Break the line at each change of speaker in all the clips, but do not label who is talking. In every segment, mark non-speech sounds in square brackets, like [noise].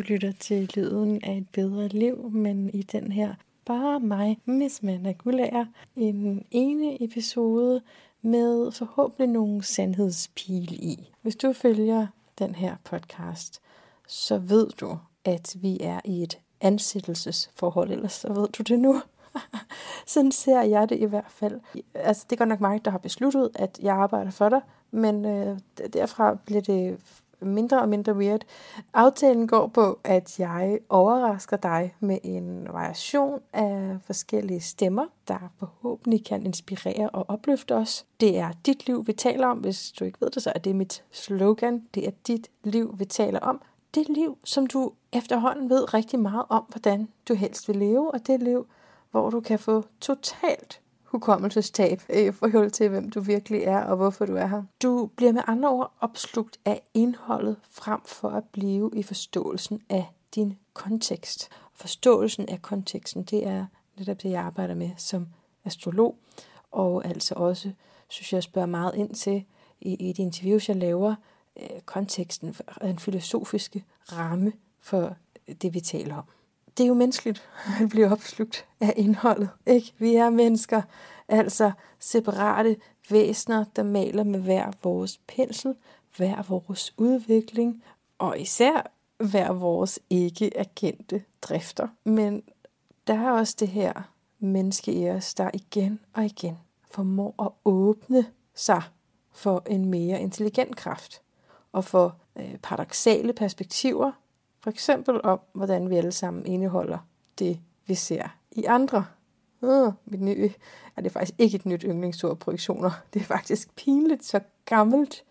Du lytter til lyden af et bedre liv, men i den her bare mig, Miss Managulager, en ene episode med forhåbentlig nogle sandhedspil i. Hvis du følger den her podcast, så ved du, at vi er i et ansættelsesforhold, ellers så ved du det nu. [laughs] Sådan ser jeg det i hvert fald. Altså, det er godt nok mig, der har besluttet, at jeg arbejder for dig, men øh, derfra bliver det mindre og mindre weird. Aftalen går på, at jeg overrasker dig med en variation af forskellige stemmer, der forhåbentlig kan inspirere og opløfte os. Det er dit liv, vi taler om. Hvis du ikke ved det, så er det mit slogan. Det er dit liv, vi taler om. Det liv, som du efterhånden ved rigtig meget om, hvordan du helst vil leve, og det liv, hvor du kan få totalt hukommelsestab øh, i forhold til, hvem du virkelig er og hvorfor du er her. Du bliver med andre ord opslugt af indholdet frem for at blive i forståelsen af din kontekst. Forståelsen af konteksten, det er netop det, jeg arbejder med som astrolog, og altså også, synes jeg, spørger meget ind til i, i de interviews, jeg laver, øh, konteksten, den filosofiske ramme for det, vi taler om det er jo menneskeligt [laughs] at blive opslugt af indholdet. Ikke? Vi er mennesker, altså separate væsener, der maler med hver vores pensel, hver vores udvikling, og især hver vores ikke erkendte drifter. Men der er også det her menneske i os, der igen og igen formår at åbne sig for en mere intelligent kraft og for øh, paradoxale perspektiver, for eksempel om, hvordan vi alle sammen indeholder det, vi ser i andre. Uh, mit nye, er det faktisk ikke et nyt yndlingsord, projektioner. Det er faktisk pinligt så gammelt.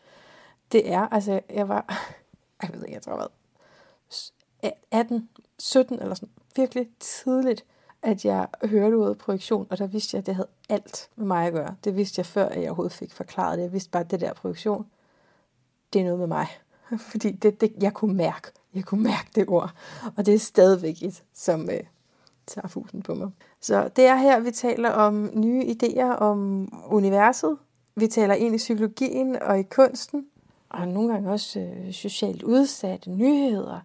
Det er, altså, jeg var, [laughs] jeg ved ikke, jeg tror, hvad, 18, 17 eller sådan, virkelig tidligt, at jeg hørte ordet projektion, og der vidste jeg, at det havde alt med mig at gøre. Det vidste jeg før, at jeg overhovedet fik forklaret det. Jeg vidste bare, at det der projektion, det er noget med mig. [laughs] Fordi det, det, jeg kunne mærke, jeg kunne mærke det ord. Og det er stadigvæk et, som øh, tager fusen på mig. Så det er her, vi taler om nye idéer om universet. Vi taler ind i psykologien og i kunsten. Og nogle gange også øh, socialt udsatte nyheder.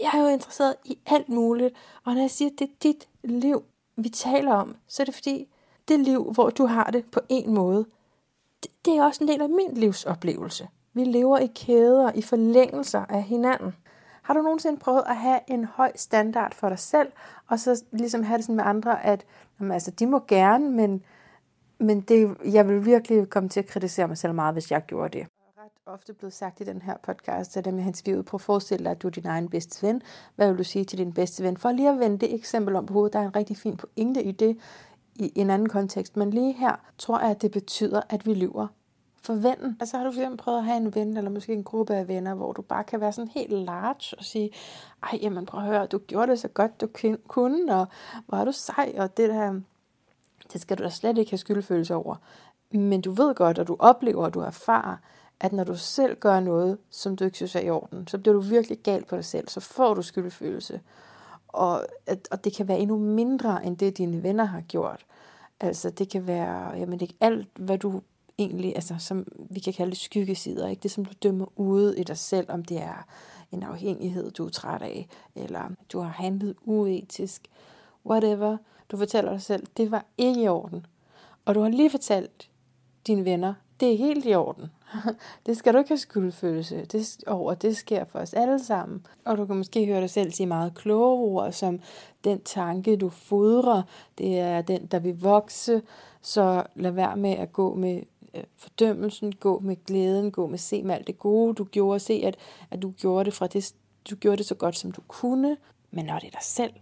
Jeg er jo interesseret i alt muligt. Og når jeg siger, at det er dit liv, vi taler om, så er det fordi, det liv, hvor du har det på en måde, det, det er også en del af min livsoplevelse. Vi lever i kæder, i forlængelser af hinanden. Har du nogensinde prøvet at have en høj standard for dig selv, og så ligesom have det sådan med andre, at jamen, altså, de må gerne, men, men det, jeg vil virkelig komme til at kritisere mig selv meget, hvis jeg gjorde det ret ofte blevet sagt i den her podcast, at det med hans liv, prøv at forestille dig, at du er din egen bedste ven. Hvad vil du sige til din bedste ven? For lige at vende det eksempel om på hovedet, der er en rigtig fin pointe i det, i en anden kontekst. Men lige her tror jeg, at det betyder, at vi lyver for vennen. Altså har du fx prøvet at have en ven, eller måske en gruppe af venner, hvor du bare kan være sådan helt large og sige, ej, jamen prøv at høre, du gjorde det så godt, du kunne, og hvor er du sej, og det der, det skal du da slet ikke have skyldfølelse over. Men du ved godt, og du oplever, og du erfarer, at når du selv gør noget, som du ikke synes er i orden, så bliver du virkelig gal på dig selv, så får du skyldfølelse. Og, at, og det kan være endnu mindre, end det dine venner har gjort. Altså det kan være, jamen det er alt, hvad du egentlig, altså som vi kan kalde det skyggesider, ikke? det som du dømmer ude i dig selv, om det er en afhængighed, du er træt af, eller du har handlet uetisk, whatever. Du fortæller dig selv, det var ikke i orden. Og du har lige fortalt dine venner, det er helt i orden. [laughs] det skal du ikke have skyldfølelse det, over. Det sker for os alle sammen. Og du kan måske høre dig selv sige meget kloge ord, som den tanke, du fodrer, det er den, der vil vokse. Så lad være med at gå med Øh, fordømmelsen, gå med glæden, gå med se med alt det gode, du gjorde, se at, at du gjorde det fra det, du gjorde det så godt, som du kunne, men når det er dig selv,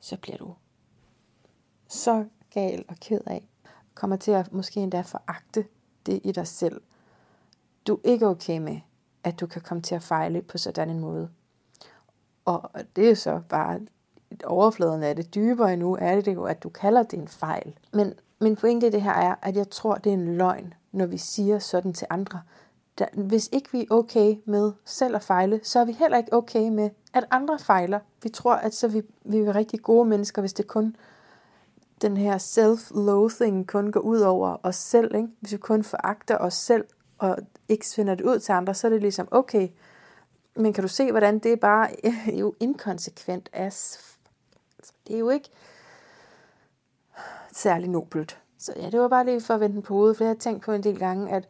så bliver du så gal og ked af, kommer til at måske endda foragte det i dig selv. Du er ikke okay med, at du kan komme til at fejle på sådan en måde. Og det er så bare overfladen af det. Dybere endnu er det jo, at du kalder det en fejl. Men min pointe i det her er, at jeg tror, det er en løgn, når vi siger sådan til andre. Da, hvis ikke vi er okay med selv at fejle, så er vi heller ikke okay med, at andre fejler. Vi tror, at så vi, vi er rigtig gode mennesker, hvis det kun den her self-loathing kun går ud over os selv. Ikke? Hvis vi kun foragter os selv og ikke svinder det ud til andre, så er det ligesom, okay, Men kan du se, hvordan det er bare [laughs] jo inkonsekvent as det er jo ikke særlig nobelt. Så ja, det var bare lige for at vende på hovedet, for jeg har tænkt på en del gange, at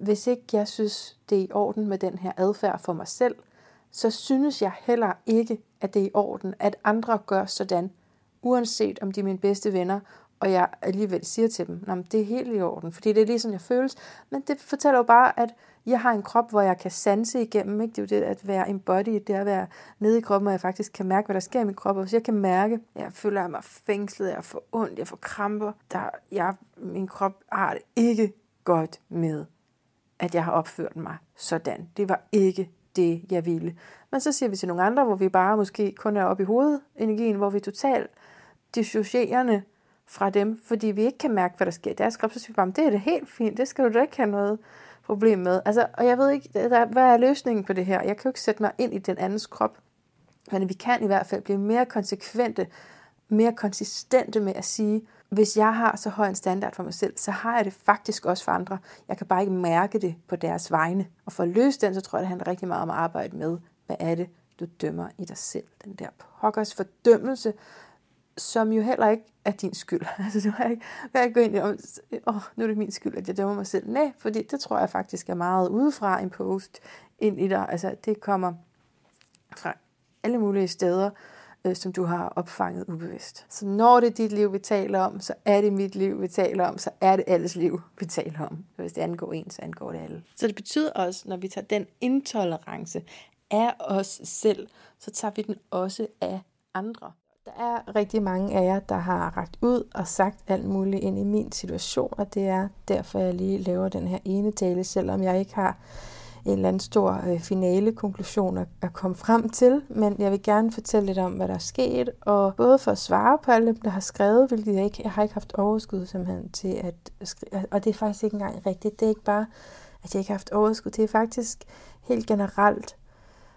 hvis ikke jeg synes, det er i orden med den her adfærd for mig selv, så synes jeg heller ikke, at det er i orden, at andre gør sådan, uanset om de er mine bedste venner, og jeg alligevel siger til dem, at det er helt i orden, fordi det er lige sådan, jeg føles. Men det fortæller jo bare, at jeg har en krop, hvor jeg kan sanse igennem. Ikke? Det er jo det at være embodied, det er at være nede i kroppen, og jeg faktisk kan mærke, hvad der sker i min krop. Og hvis jeg kan mærke, at jeg føler mig fængslet, jeg får ondt, jeg får kramper, der, jeg, min krop har det ikke godt med, at jeg har opført mig sådan. Det var ikke det, jeg ville. Men så siger vi til nogle andre, hvor vi bare måske kun er oppe i hovedet, energien, hvor vi er totalt dissocierende fra dem, fordi vi ikke kan mærke, hvad der sker i deres krop, så siger vi bare, det er det helt fint, det skal du da ikke have noget problem med. Altså, og jeg ved ikke, der, hvad er løsningen på det her? Jeg kan jo ikke sætte mig ind i den andens krop, men vi kan i hvert fald blive mere konsekvente, mere konsistente med at sige, hvis jeg har så høj en standard for mig selv, så har jeg det faktisk også for andre. Jeg kan bare ikke mærke det på deres vegne. Og for at løse den, så tror jeg, det handler rigtig meget om at arbejde med, hvad er det, du dømmer i dig selv. Den der pokkers fordømmelse, som jo heller ikke er din skyld. [laughs] Altså, du har ikke, kan ikke gå ind i, åh, oh, nu er det min skyld, at jeg dømmer mig selv. Nej, fordi det tror jeg faktisk er meget udefra en post ind i dig. Altså, det kommer fra alle mulige steder, øh, som du har opfanget ubevidst. Så når det er dit liv, vi taler om, så er det mit liv, vi taler om, så er det alles liv, [laughs] vi taler om. Så hvis det angår en, så angår det alle. Så det betyder også, når vi tager den intolerance af os selv, så tager vi den også af andre. Der er rigtig mange af jer, der har ragt ud og sagt alt muligt ind i min situation, og det er derfor, jeg lige laver den her ene tale, selvom jeg ikke har en eller anden stor øh, finale konklusion at, at komme frem til, men jeg vil gerne fortælle lidt om, hvad der er sket, og både for at svare på alle dem, der har skrevet, hvilket jeg ikke, jeg har ikke haft overskud simpelthen til at skrive, og det er faktisk ikke engang rigtigt, det er ikke bare, at jeg ikke har haft overskud, det er faktisk helt generelt,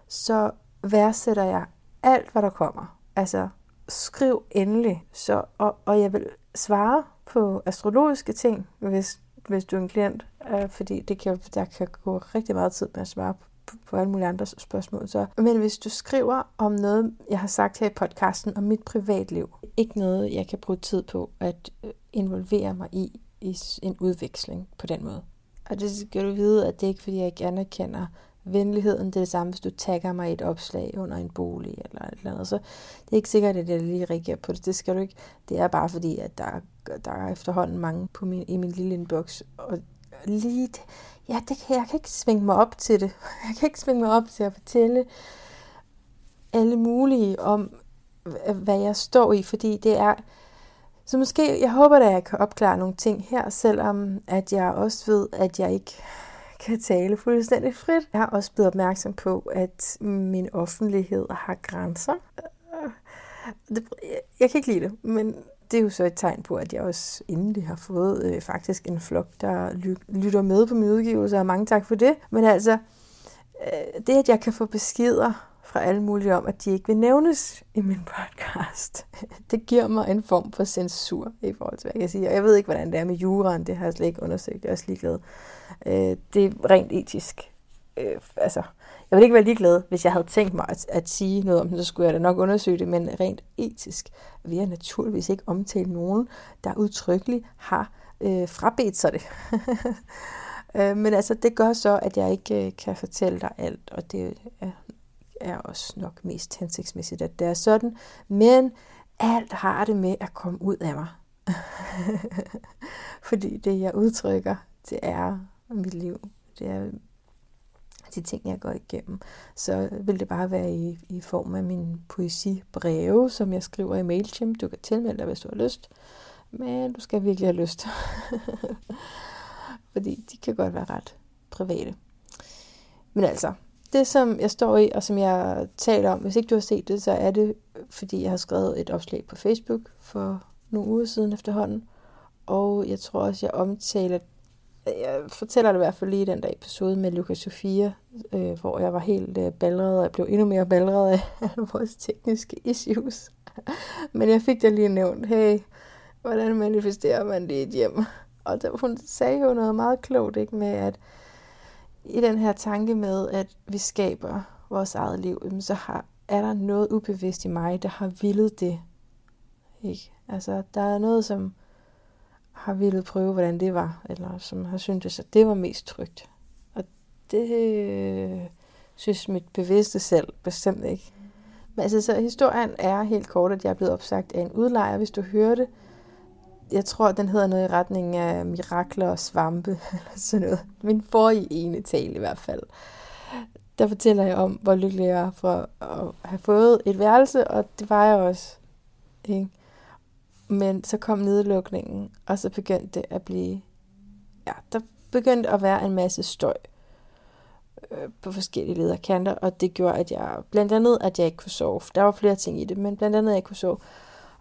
så værdsætter jeg alt, hvad der kommer. Altså, skriv endelig, så, og, og jeg vil svare på astrologiske ting, hvis, hvis du er en klient, øh, fordi det kan, der kan gå rigtig meget tid med at svare på, på, på alle mulige andre spørgsmål. Så. Men hvis du skriver om noget, jeg har sagt her i podcasten, om mit privatliv, ikke noget, jeg kan bruge tid på at øh, involvere mig i, i en udveksling på den måde. Og det skal du vide, at det er ikke, fordi jeg ikke anerkender venligheden, det er det samme, hvis du tagger mig i et opslag under en bolig eller et eller andet. Så det er ikke sikkert, at jeg lige reagerer på det. Det skal du ikke. Det er bare fordi, at der, der er efterhånden mange på min, i min lille inbox. Og lige, ja, det kan, jeg kan ikke svinge mig op til det. [laughs] Jeg kan ikke svinge mig op til at fortælle alle mulige om, hvad jeg står i, fordi det er, så måske, jeg håber, at jeg kan opklare nogle ting her, selvom at jeg også ved, at jeg ikke kan tale fuldstændig frit. Jeg har også blevet opmærksom på, at min offentlighed har grænser. Jeg kan ikke lide det, men det er jo så et tegn på, at jeg også endelig har fået øh, faktisk en flok, der lytter med på min udgivelse, og mange tak for det. Men altså, øh, det at jeg kan få beskeder fra alle mulige om, at de ikke vil nævnes i min podcast. [laughs] Det giver mig en form for censur i forhold til, hvad jeg kan sige. Og jeg ved ikke, hvordan det er med juraen, det har jeg slet ikke undersøgt. Jeg er også ligeglad. Øh, det er rent etisk. Øh, altså, jeg ville ikke være ligeglad, hvis jeg havde tænkt mig at, at sige noget om det, så skulle jeg da nok undersøge det, men rent etisk vil jeg naturligvis ikke omtale nogen, der udtrykkeligt har øh, frabedt sig det. [laughs] øh, men altså, det gør så, at jeg ikke øh, kan fortælle dig alt, og det er er også nok mest hensigtsmæssigt, at det er sådan. Men alt har det med at komme ud af mig. [laughs] Fordi det, jeg udtrykker, det er mit liv. Det er de ting, jeg går igennem. Så vil det bare være i, i form af min poesibreve, som jeg skriver i MailChimp. Du kan tilmelde dig, hvis du har lyst. Men du skal virkelig have lyst. [laughs] Fordi de kan godt være ret private. Men altså, det, som jeg står i, og som jeg taler om, hvis ikke du har set det, så er det, fordi jeg har skrevet et opslag på Facebook for nogle uger siden efterhånden. Og jeg tror også, jeg omtaler, jeg fortæller det i hvert fald lige i den der episode med Lukas Sofia, øh, hvor jeg var helt øh, balleret, og jeg blev endnu mere balleret af [laughs] vores tekniske issues. Men jeg fik da lige nævnt, hey, hvordan manifesterer man det i et hjem? Og der, hun sagde jo noget meget klogt, ikke, med at i den her tanke med, at vi skaber vores eget liv, så har, er der noget ubevidst i mig, der har villet det. Ikke? Altså, der er noget, som har ville prøve, hvordan det var, eller som har syntes, at det var mest trygt. Og det øh, synes mit bevidste selv bestemt ikke. Men altså, så historien er helt kort, at jeg er blevet opsagt af en udlejer, hvis du hører det. Jeg tror, den hedder noget i retning af mirakler og svampe, [laughs] eller sådan noget. Min forrige ene tale i hvert fald. Der fortæller jeg om, hvor lykkelig jeg er for at have fået et værelse, og det var jeg også. Ikke? Men så kom nedlukningen, og så begyndte det at blive... Ja, der begyndte at være en masse støj øh, på forskellige lederkanter, og det gjorde, at jeg blandt andet, at jeg ikke kunne sove. Der var flere ting i det, men blandt andet, at jeg ikke kunne sove.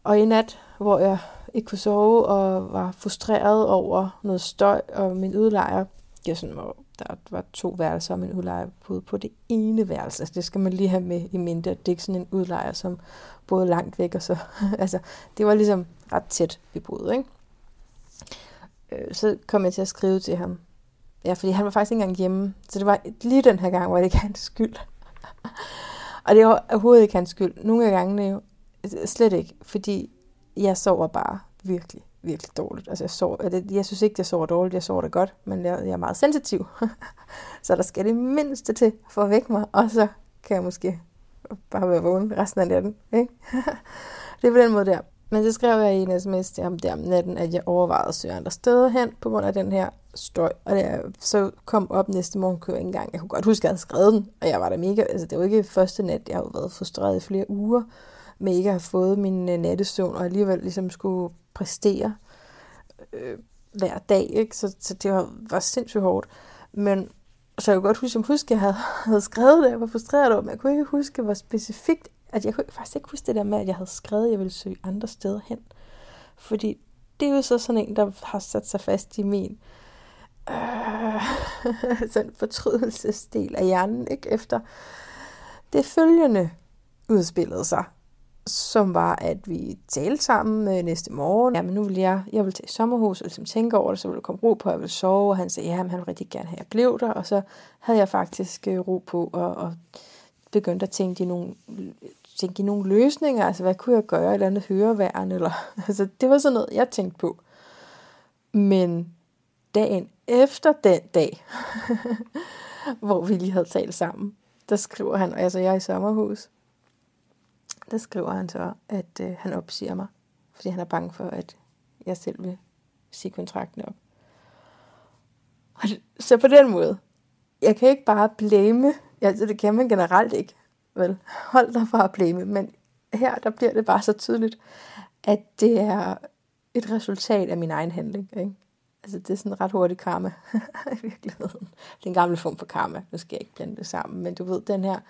Og i nat, hvor jeg ikke kunne sove og var frustreret over noget støj, og min udlejer, jeg sådan, hvor der var to værelser, og min udlejer boede på det ene værelse. Altså, det skal man lige have med i mente, at det er ikke sådan en udlejer, som boede langt væk, og så, [laughs] altså, det var ligesom ret tæt, vi boede, ikke? Øh, så kom jeg til at skrive til ham. Ja, fordi han var faktisk ikke engang hjemme, så det var lige den her gang, hvor det ikke hans skyld. [laughs] og det var overhovedet ikke hans skyld. Nogle af gangene jo altså, slet ikke, fordi jeg sover bare virkelig, virkelig dårligt. Altså jeg, sover, jeg synes ikke, jeg sover dårligt, jeg sover da godt, men jeg, jeg er meget sensitiv. [laughs] så der skal det mindste til for at vække mig, og så kan jeg måske bare være vågen resten af natten. Ikke? [laughs] det er på den måde der. Men så skrev jeg i en sms til ham der om natten, at jeg overvejede at søge andre steder hen på grund af den her støj. Og da jeg så kom op næste morgen, kunne jeg ikke engang. Jeg kunne godt huske, at jeg havde skrevet den, og jeg var der mega... Altså, det var ikke første nat, jeg har været frustreret i flere uger med ikke at have fået min øh, nattesøvn, og alligevel ligesom skulle præstere øh, hver dag, ikke? Så, så det var, var sindssygt hårdt. Men så jeg kunne godt huske, at jeg havde, [laughs] havde skrevet det, jeg var frustreret over, men jeg kunne ikke huske, hvor specifikt, at jeg kunne faktisk ikke huske det der med, at jeg havde skrevet, at jeg ville søge andre steder hen. Fordi det er jo så sådan en, der har sat sig fast i min øh, [laughs] sådan fortrydelsesdel af hjernen, ikke? Efter det følgende udspillede sig som var, at vi talte sammen øh, næste morgen. Jamen, nu vil jeg, jeg vil til sommerhus, og ligesom tænke over det, så ville jeg komme ro på, at jeg ville sove. Og han sagde, ja, men han vil rigtig gerne have, at jeg blev der. Og så havde jeg faktisk øh, ro på, og, og begyndte at tænke i nogle, tænke i nogle løsninger. Altså, hvad kunne jeg gøre? Et eller andet høreværn? Eller, [laughs] altså, det var sådan noget, jeg tænkte på. Men dagen efter den dag, [laughs] hvor vi lige havde talt sammen, der skriver han, altså jeg er i sommerhus, der skriver han så, at øh, han opsiger mig, fordi han er bange for, at jeg selv vil sige kontrakten op. Og så på den måde, jeg kan ikke bare blame, altså det kan man generelt ikke, vel, hold dig fra at blame, men her der bliver det bare så tydeligt, at det er et resultat af min egen handling, ikke? Altså det er sådan ret hurtigt karma [laughs] i virkeligheden. Det er en gammel form for karma, nu skal jeg ikke blande det sammen, men du ved, den her,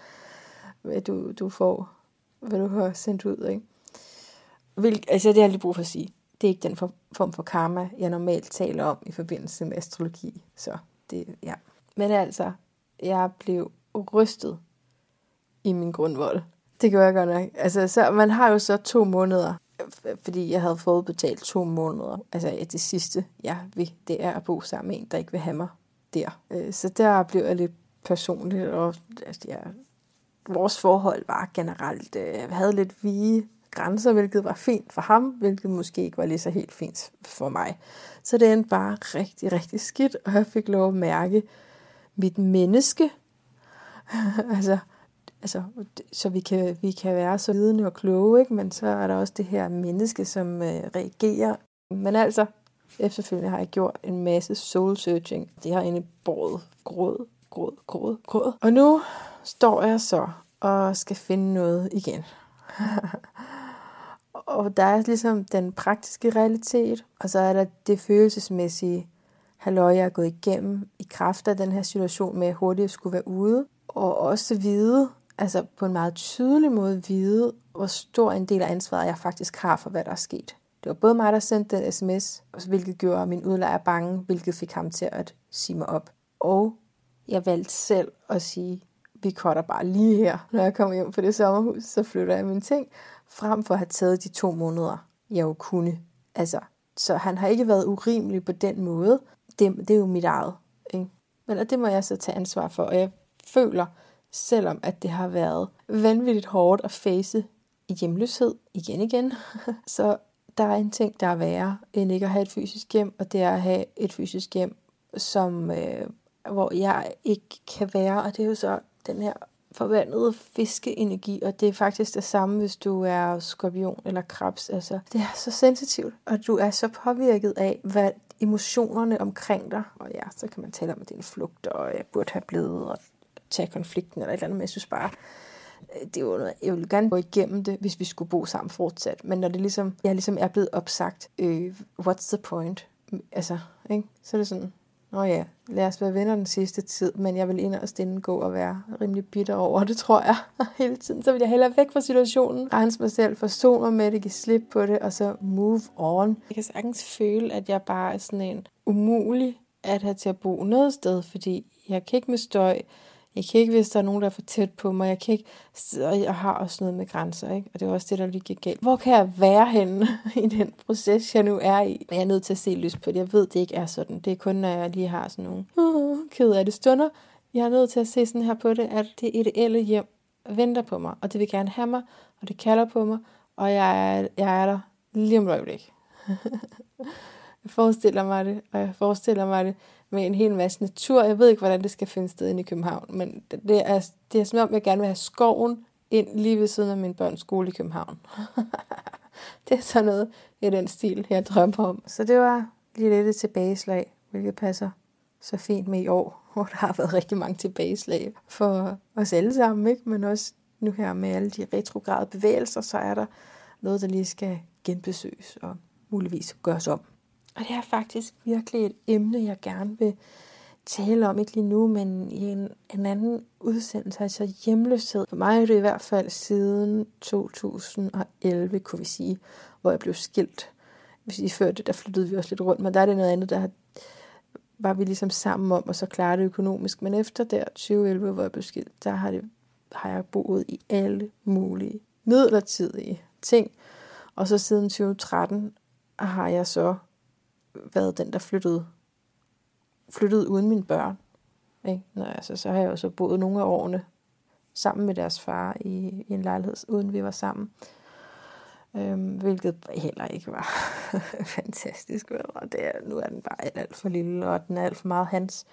du, du får hvad du har sendt ud, ikke? Hvil, altså det har jeg lige brug for at sige. Det er ikke den form for karma, jeg normalt taler om i forbindelse med astrologi. Så det, ja. Men altså, jeg blev rystet i min grundvold. Det gør jeg godt nok. Altså, så, man har jo så to måneder, fordi jeg havde fået betalt to måneder. Altså ja, det sidste, jeg vil, det er at bo sammen med en, der ikke vil have mig der. Øh, så der blev jeg lidt personligt, og altså, jeg vores forhold var generelt, øh, havde lidt vige grænser, hvilket var fint for ham, hvilket måske ikke var lige så helt fint for mig. Så det endte bare rigtig, rigtig skidt, og jeg fik lov at mærke mit menneske. [laughs] altså, altså, så vi kan, vi kan være så vidende og kloge, ikke? men så er der også det her menneske, som øh, reagerer. Men altså, efterfølgende har jeg gjort en masse soul searching. Det har egentlig båret gråd, gråd, gråd, gråd. Og nu står jeg så og skal finde noget igen. [laughs] og der er ligesom den praktiske realitet, og så er der det følelsesmæssige, halløj, jeg er gået igennem i kraft af den her situation med, at hurtigt skulle være ude, og også vide, altså på en meget tydelig måde vide, hvor stor en del af ansvaret jeg faktisk har for, hvad der er sket. Det var både mig, der sendte den sms, hvilket gjorde min udlejer bange, hvilket fik ham til at sige mig op. Og jeg valgte selv at sige, vi cutter bare lige her, når jeg kommer hjem på det sommerhus, så flytter jeg mine ting, frem for at have taget de to måneder, jeg jo kunne. Altså, så han har ikke været urimelig på den måde. Det, det er jo mit eget. Ikke? Men og det må jeg så tage ansvar for, og jeg føler, selvom at det har været vanvittigt hårdt at face hjemløshed igen igen, [laughs] så der er en ting, der er værre end ikke at have et fysisk hjem, og det er at have et fysisk hjem, som, øh, hvor jeg ikke kan være, og det er jo så den her forvandlede fiskeenergi, og det er faktisk det samme, hvis du er skorpion eller krebs. Altså, det er så sensitivt, og du er så påvirket af, hvad emotionerne omkring dig, og ja, så kan man tale om, at det er en flugt, og jeg burde have blevet, og tage konflikten, eller et eller andet, men jeg synes bare, øh, det er jo noget, jeg ville gerne gå igennem det, hvis vi skulle bo sammen fortsat. Men når det ligesom, jeg ligesom er blevet opsagt, øh, what's the point? Altså, ikke? Så er det sådan, Nå ja, lad os være venner den sidste tid, men jeg vil inderst inden gå og være rimelig bitter over det, tror jeg, [laughs] hele tiden. Så vil jeg hellere væk fra situationen, rense mig selv, forstå mig med det, give slip på det, og så move on. Jeg kan sagtens føle, at jeg bare er sådan en umulig at have til at bo noget sted, fordi jeg kan ikke med støj, jeg kan ikke, hvis der er nogen, der er for tæt på mig. Jeg kan ikke, og jeg har også noget med grænser, ikke? Og det er også det, der lige gik galt. Hvor kan jeg være henne [laughs] i den proces, jeg nu er i? Jeg er nødt til at se lys på det. Jeg ved, det ikke er sådan. Det er kun, når jeg lige har sådan nogle uh, ked af det stunder. Jeg er nødt til at se sådan her på det, at det ideelle hjem venter på mig, og det vil gerne have mig, og det kalder på mig, og jeg er, jeg er der lige om øjeblik. [laughs] jeg forestiller mig det, og jeg forestiller mig det med en hel masse natur. Jeg ved ikke, hvordan det skal finde sted inde i København, men det er, det er som om, jeg gerne vil have skoven ind lige ved siden af min børns skole i København. [laughs] det er sådan noget i den stil, jeg drømmer om. Så det var lige lidt et tilbageslag, hvilket passer så fint med i år, [laughs] hvor der har været rigtig mange tilbageslag for os alle sammen, ikke? men også nu her med alle de retrograde bevægelser, så er der noget, der lige skal genbesøges og muligvis gøres om. Og det er faktisk virkelig et emne, jeg gerne vil tale om, ikke lige nu, men i en, en anden udsendelse, altså hjemløshed. For mig er det i hvert fald siden 2011, kunne vi sige, hvor jeg blev skilt. Hvis I før det, der flyttede vi også lidt rundt, men der er det noget andet, der var vi ligesom sammen om, og så klare det økonomisk. Men efter der 2011, hvor jeg blev skilt, der har, det, har jeg boet i alle mulige midlertidige ting. Og så siden 2013 har jeg så været den, der flyttede, flyttede uden mine børn. Ikke? Nå, altså, så har jeg jo så boet nogle af årene sammen med deres far i, i en lejlighed, uden vi var sammen. Øhm, hvilket heller ikke var [laughs] fantastisk. Og det er, nu er den bare alt, alt for lille, og den er alt for meget hans,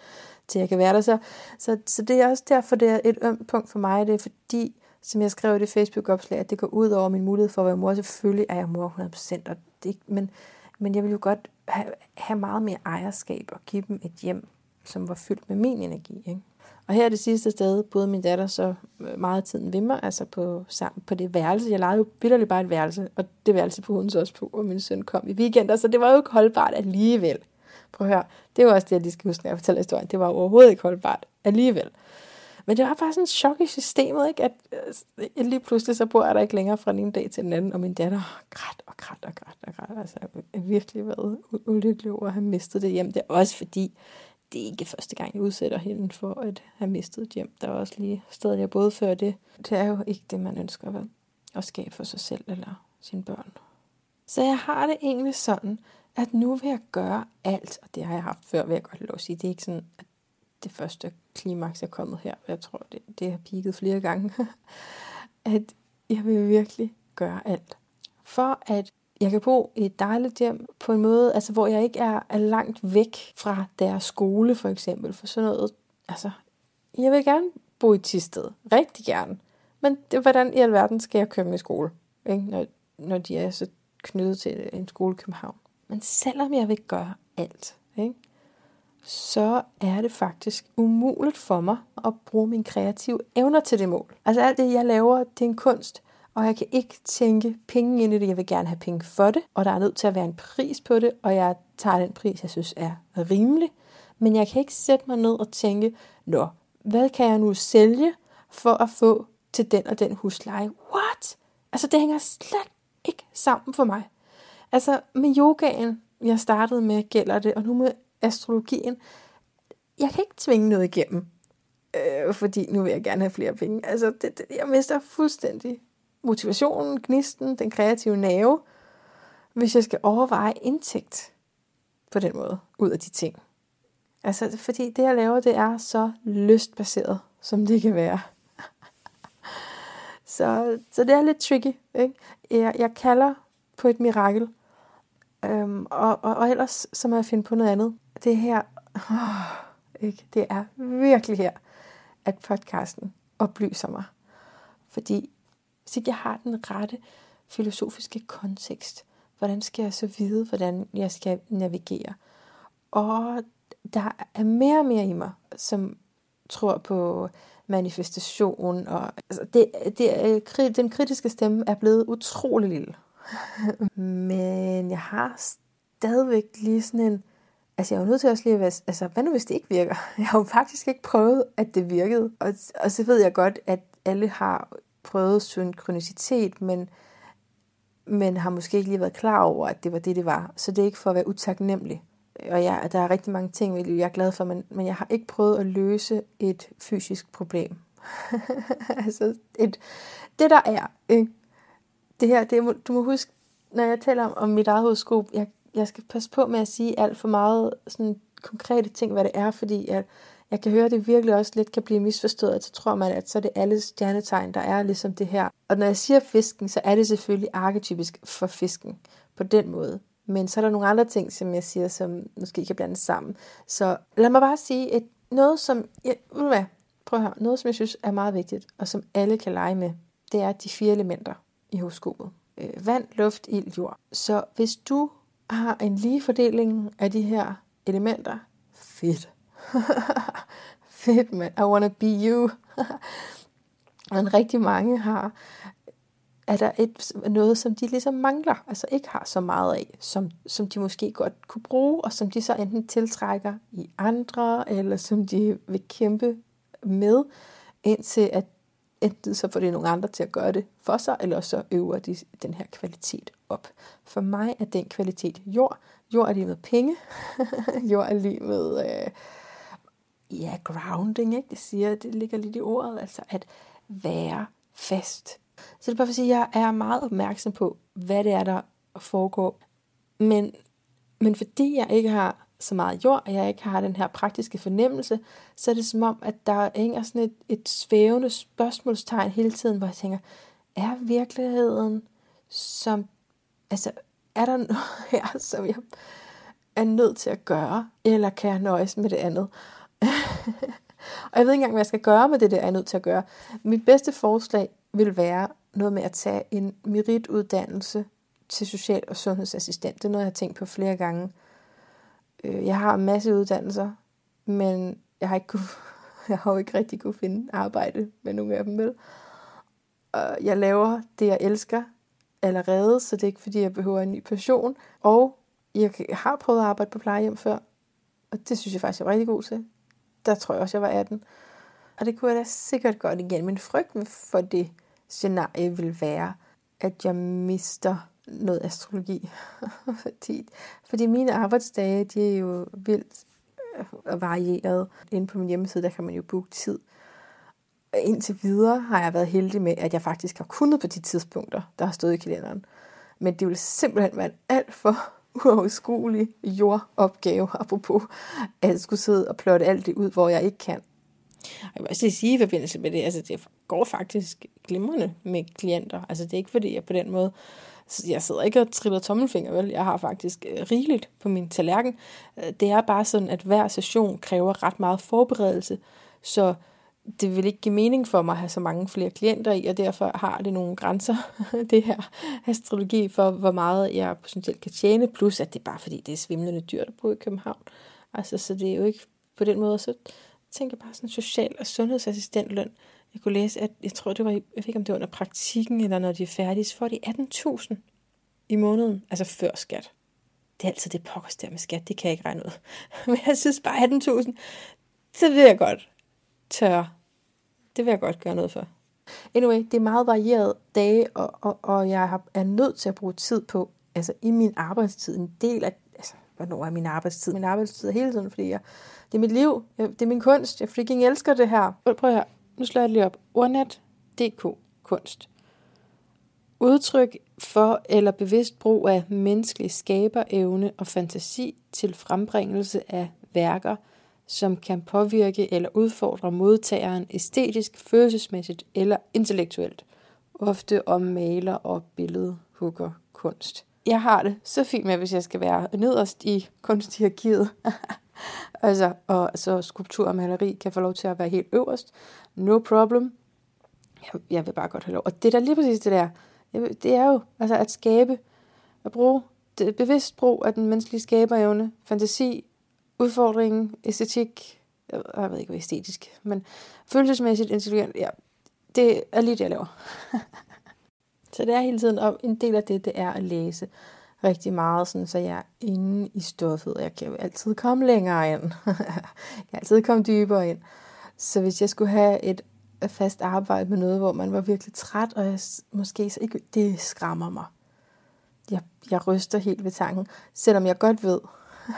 til jeg kan være der. Så, så, så det er også derfor, det er et ømt punkt for mig. Det er fordi, som jeg skrev i det Facebook-opslag, at det går ud over min mulighed for at være mor. Selvfølgelig er jeg mor 100%, og det, men, men jeg vil jo godt have, meget mere ejerskab og give dem et hjem, som var fyldt med min energi. Ikke? Og her det sidste sted boede min datter så øh, meget af tiden ved mig, altså på, sammen, på det værelse. Jeg lejede jo bitterligt bare et værelse, og det værelse på hun så også på, og min søn kom i weekender, så det var jo ikke holdbart alligevel. Prøv at høre, det var også det, jeg lige skal huske, når jeg fortæller historien. Det var overhovedet ikke holdbart alligevel. Men det var bare sådan en chok i systemet, ikke? at øh, lige pludselig så bor jeg der ikke længere fra den ene dag til den anden, og min datter græd og græd og græd og græd. Altså, jeg har virkelig været ulykkelig over at have mistet det hjem. Det er også fordi, det er ikke første gang, jeg udsætter hende for at have mistet et hjem. Der er også lige stedet, jeg boede før det. Det er jo ikke det, man ønsker vel? at skabe for sig selv eller sine børn. Så jeg har det egentlig sådan, at nu vil jeg gøre alt, og det har jeg haft før, vil jeg godt lov at sige. Det er ikke sådan, at det første klimaks er kommet her. Jeg tror, det, det har pigget flere gange. [laughs] at jeg vil virkelig gøre alt. For at jeg kan bo i et dejligt hjem på en måde, altså hvor jeg ikke er, er langt væk fra deres skole for eksempel. For sådan noget, altså, jeg vil gerne bo i Tisted. Rigtig gerne. Men det, hvordan i alverden skal jeg køre med i skole? Ikke? Når, når de er så knyttet til en skole i København. Men selvom jeg vil gøre alt, ikke? Så er det faktisk umuligt for mig at bruge mine kreative evner til det mål. Altså alt det, jeg laver, det er en kunst, og jeg kan ikke tænke penge ind i det. Jeg vil gerne have penge for det, og der er nødt til at være en pris på det, og jeg tager den pris, jeg synes er rimelig. Men jeg kan ikke sætte mig ned og tænke, nå, hvad kan jeg nu sælge for at få til den og den husleje? What? Altså det hænger slet ikke sammen for mig. Altså med yogaen, jeg startede med, gælder det, og nu med astrologien. Jeg kan ikke tvinge noget igennem, øh, fordi nu vil jeg gerne have flere penge. Altså, det, det, jeg mister fuldstændig motivationen, gnisten, den kreative nerve, hvis jeg skal overveje indtægt på den måde, ud af de ting. Altså, fordi det, jeg laver, det er så lystbaseret, som det kan være. [laughs] så, så det er lidt tricky. Ikke? Jeg, jeg kalder på et mirakel, øhm, og, og, og ellers så må jeg finde på noget andet. Det her, oh, ikke? det er virkelig her, at podcasten oplyser mig. Fordi hvis ikke jeg har den rette filosofiske kontekst, hvordan skal jeg så vide, hvordan jeg skal navigere? Og der er mere og mere i mig, som tror på manifestation. Og, altså det, det, den kritiske stemme er blevet utrolig lille. [laughs] Men jeg har stadigvæk lige sådan en... Altså jeg er jo nødt til også lige at være... Altså hvad nu hvis det ikke virker? [laughs] Jeg har jo faktisk ikke prøvet, at det virkede. Og, og så ved jeg godt, at alle har prøvet synkronicitet, men, men har måske ikke lige været klar over, at det var det, det var. Så det er ikke for at være utaknemmelig. Og ja, der er rigtig mange ting, jeg er glad for, men, men jeg har ikke prøvet at løse et fysisk problem. [laughs] altså, et, det der er, ikke? det her, det, du må huske, når jeg taler om, om mit eget horoskop, jeg, jeg skal passe på med at sige alt for meget sådan konkrete ting, hvad det er, fordi jeg, jeg kan høre, at det virkelig også lidt kan blive misforstået, så tror man, at så er det alle stjernetegn, der er ligesom det her. Og når jeg siger fisken, så er det selvfølgelig arketypisk for fisken på den måde. Men så er der nogle andre ting, som jeg siger, som måske kan blandes sammen. Så lad mig bare sige, at noget som, jeg, ved hvad, prøv at høre, noget som jeg synes er meget vigtigt, og som alle kan lege med, det er de fire elementer i horoskopet. Øh, vand, luft, ild, jord. Så hvis du har en lige fordeling af de her elementer, fedt. [laughs] fedt, man. I wanna be you. [laughs] Men rigtig mange har, er der et, noget, som de ligesom mangler, altså ikke har så meget af, som, som de måske godt kunne bruge, og som de så enten tiltrækker i andre, eller som de vil kæmpe med, indtil at enten så får det nogle andre til at gøre det for sig, eller så øver de den her kvalitet op. For mig er den kvalitet jord. Jord er lige med penge. [laughs] jord er lige med øh, ja, grounding, ikke? Det siger, det ligger lidt i ordet, altså at være fast. Så det er bare for at sige, at jeg er meget opmærksom på, hvad det er, der foregår. Men, men fordi jeg ikke har så meget jord, og jeg ikke har den her praktiske fornemmelse, så er det som om, at der hænger sådan et, et svævende spørgsmålstegn hele tiden, hvor jeg tænker, er virkeligheden som, altså, er der noget [laughs] her, som jeg er nødt til at gøre, eller kan jeg nøjes med det andet? [laughs] og jeg ved ikke engang, hvad jeg skal gøre med det, der jeg er nødt til at gøre. Mit bedste forslag vil være noget med at tage en merituddannelse til social- og sundhedsassistent. Det er noget, jeg har tænkt på flere gange. Øh, jeg har en masse uddannelser, men jeg har ikke kunne, [laughs] jeg har jo ikke rigtig kunne finde arbejde med nogle af dem, vel? Og jeg laver det, jeg elsker allerede, så det er ikke fordi, jeg behøver en ny passion. Og jeg har prøvet at arbejde på plejehjem før, og det synes jeg faktisk, jeg er rigtig god til. Der tror jeg også, jeg var 18. Og det kunne jeg da sikkert godt igen. Men frygten for det scenarie vil være, at jeg mister noget astrologi. [laughs] fordi, fordi mine arbejdsdage, de er jo vildt og varieret. Inde på min hjemmeside, der kan man jo booke tid. Og indtil videre har jeg været heldig med, at jeg faktisk har kunnet på de tidspunkter, der har stået i kalenderen. Men det vil simpelthen være en alt for [laughs] uoverskuelig jordopgave, apropos at skulle sidde og plotte alt det ud, hvor jeg ikke kan. Jeg vil også sige i forbindelse med det, altså det går faktisk glimrende med klienter. Altså det er ikke fordi, jeg på den måde jeg sidder ikke og triller tommelfinger, vel? Jeg har faktisk øh, rigeligt på min tallerken. Øh, det er bare sådan, at hver session kræver ret meget forberedelse, så det vil ikke give mening for mig at have så mange flere klienter i, og derfor har det nogle grænser, [laughs] det her astrologi, for hvor meget jeg potentielt kan tjene, plus at det er bare fordi, det er svimlende dyrt at bo i København. Altså, så det er jo ikke på den måde, så tænker jeg bare sådan social- og sundhedsassistentløn. Jeg kunne læse, at jeg tror, det var, jeg ved ikke, om det var under praktikken, eller når de er færdige, så får de 18.000 i måneden, altså før skat. Det er altid det pokkers der med skat, det kan jeg ikke regne ud. [laughs] Men jeg synes bare 18.000, så vil jeg godt tør. Det vil jeg godt gøre noget for. Anyway, det er meget varieret dage, og, og, og jeg er nødt til at bruge tid på, altså i min arbejdstid, en del af, altså hvornår er min arbejdstid? Min arbejdstid er hele tiden, fordi jeg, det er mit liv, jeg, det er min kunst, jeg freaking elsker det her. Prøv at høre, nu slår jeg lige op. Ordnet.dk kunst. Udtryk for eller bevidst brug af menneskelig skaberevne og fantasi til frembringelse af værker, som kan påvirke eller udfordre modtageren æstetisk, følelsesmæssigt eller intellektuelt. Ofte om maler- og billedhugger kunst. Jeg har det så fint med, hvis jeg skal være nederst i kunsthierarkiet. [laughs] [laughs] altså, og så skulptur og maleri kan få lov til at være helt øverst. No problem. Jeg, jeg vil bare godt have lov. Og det der lige præcis det der, det er jo altså at skabe, at bruge, det bevidst brug af den menneskelige skaberevne, fantasi, udfordringen, æstetik, øh, jeg ved ikke, hvad æstetisk, men følelsesmæssigt intelligent, ja, det er lige det, jeg laver. [laughs] så det er hele tiden, og en del af det, det er at læse rigtig meget, sådan, så jeg er inde i stoffet, jeg kan jo altid komme længere ind. [laughs] jeg kan altid komme dybere ind. Så hvis jeg skulle have et fast arbejde med noget, hvor man var virkelig træt, og jeg måske så ikke, det skræmmer mig. Jeg, jeg ryster helt ved tanken, selvom jeg godt ved,